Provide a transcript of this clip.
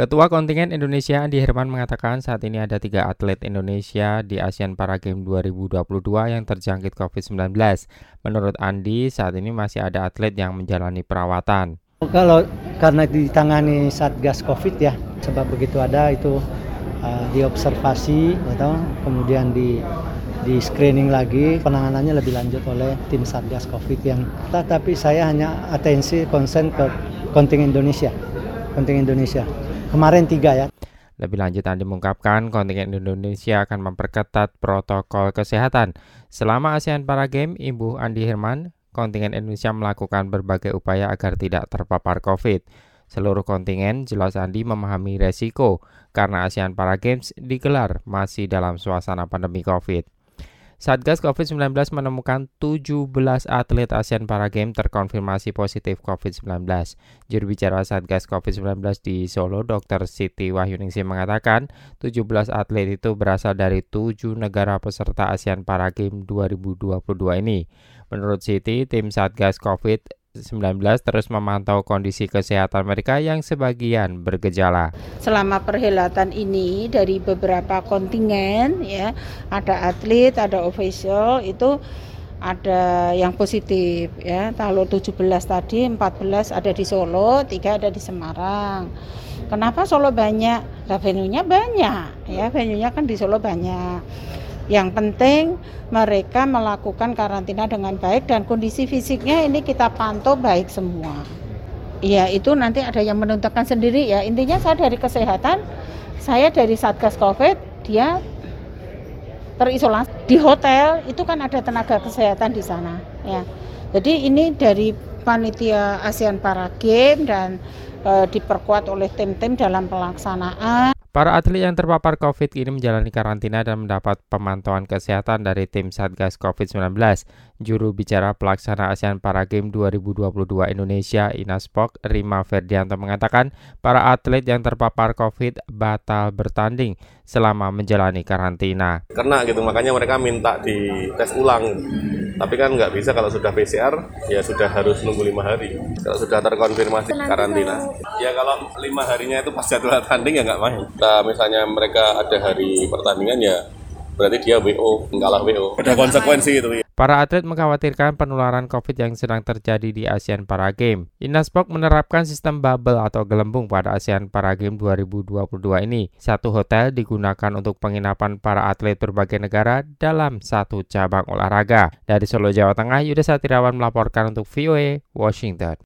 Ketua kontingen Indonesia Andi Herman mengatakan saat ini ada tiga atlet Indonesia di Asian Para Games 2022 yang terjangkit COVID-19. Menurut Andi, saat ini masih ada atlet yang menjalani perawatan. Kalau karena ditangani Satgas COVID ya, sebab begitu ada itu uh, diobservasi atau kemudian di di screening lagi penanganannya lebih lanjut oleh tim Satgas Covid yang tapi saya hanya atensi konsen ke kontingen Indonesia kontingen Indonesia Kemarin tiga ya. Lebih lanjut Andi mengungkapkan kontingen Indonesia akan memperketat protokol kesehatan. Selama ASEAN Para Games, Ibu Andi Herman, kontingen Indonesia melakukan berbagai upaya agar tidak terpapar COVID. Seluruh kontingen jelas Andi memahami resiko karena ASEAN Para Games digelar masih dalam suasana pandemi COVID. Satgas COVID-19 menemukan 17 atlet ASEAN Para Games terkonfirmasi positif COVID-19. Juru bicara Satgas COVID-19 di Solo, Dr. Siti Wahyuningsi mengatakan 17 atlet itu berasal dari 7 negara peserta ASEAN Para Games 2022 ini. Menurut Siti, tim Satgas COVID 19 terus memantau kondisi kesehatan mereka yang sebagian bergejala. Selama perhelatan ini dari beberapa kontingen ya, ada atlet, ada official itu ada yang positif ya. Kalau 17 tadi 14 ada di Solo, 3 ada di Semarang. Kenapa Solo banyak? Nah, venue-nya banyak ya, venue-nya kan di Solo banyak. Yang penting mereka melakukan karantina dengan baik dan kondisi fisiknya ini kita pantau baik semua. Ya itu nanti ada yang menentukan sendiri ya. Intinya saya dari kesehatan, saya dari Satgas Covid, dia terisolasi di hotel itu kan ada tenaga kesehatan di sana ya. Jadi ini dari panitia ASEAN Para Games dan e, diperkuat oleh tim-tim dalam pelaksanaan. Para atlet yang terpapar COVID ini menjalani karantina dan mendapat pemantauan kesehatan dari tim Satgas COVID-19. Juru bicara pelaksana ASEAN Para Games 2022 Indonesia Inaspok Rima Ferdianto mengatakan para atlet yang terpapar COVID batal bertanding selama menjalani karantina. Karena gitu makanya mereka minta di tes ulang tapi kan nggak bisa kalau sudah PCR ya sudah harus nunggu lima hari. Kalau sudah terkonfirmasi karantina. Ya kalau lima harinya itu pas jadwal tanding ya nggak main. Nah, misalnya mereka ada hari pertandingan ya berarti dia WO, kalah WO. Ada konsekuensi itu ya. Para atlet mengkhawatirkan penularan COVID yang sedang terjadi di ASEAN Para Games. Inaspok menerapkan sistem bubble atau gelembung pada ASEAN Para Games 2022 ini. Satu hotel digunakan untuk penginapan para atlet berbagai negara dalam satu cabang olahraga. Dari Solo, Jawa Tengah, Yuda Satirawan melaporkan untuk VOA Washington.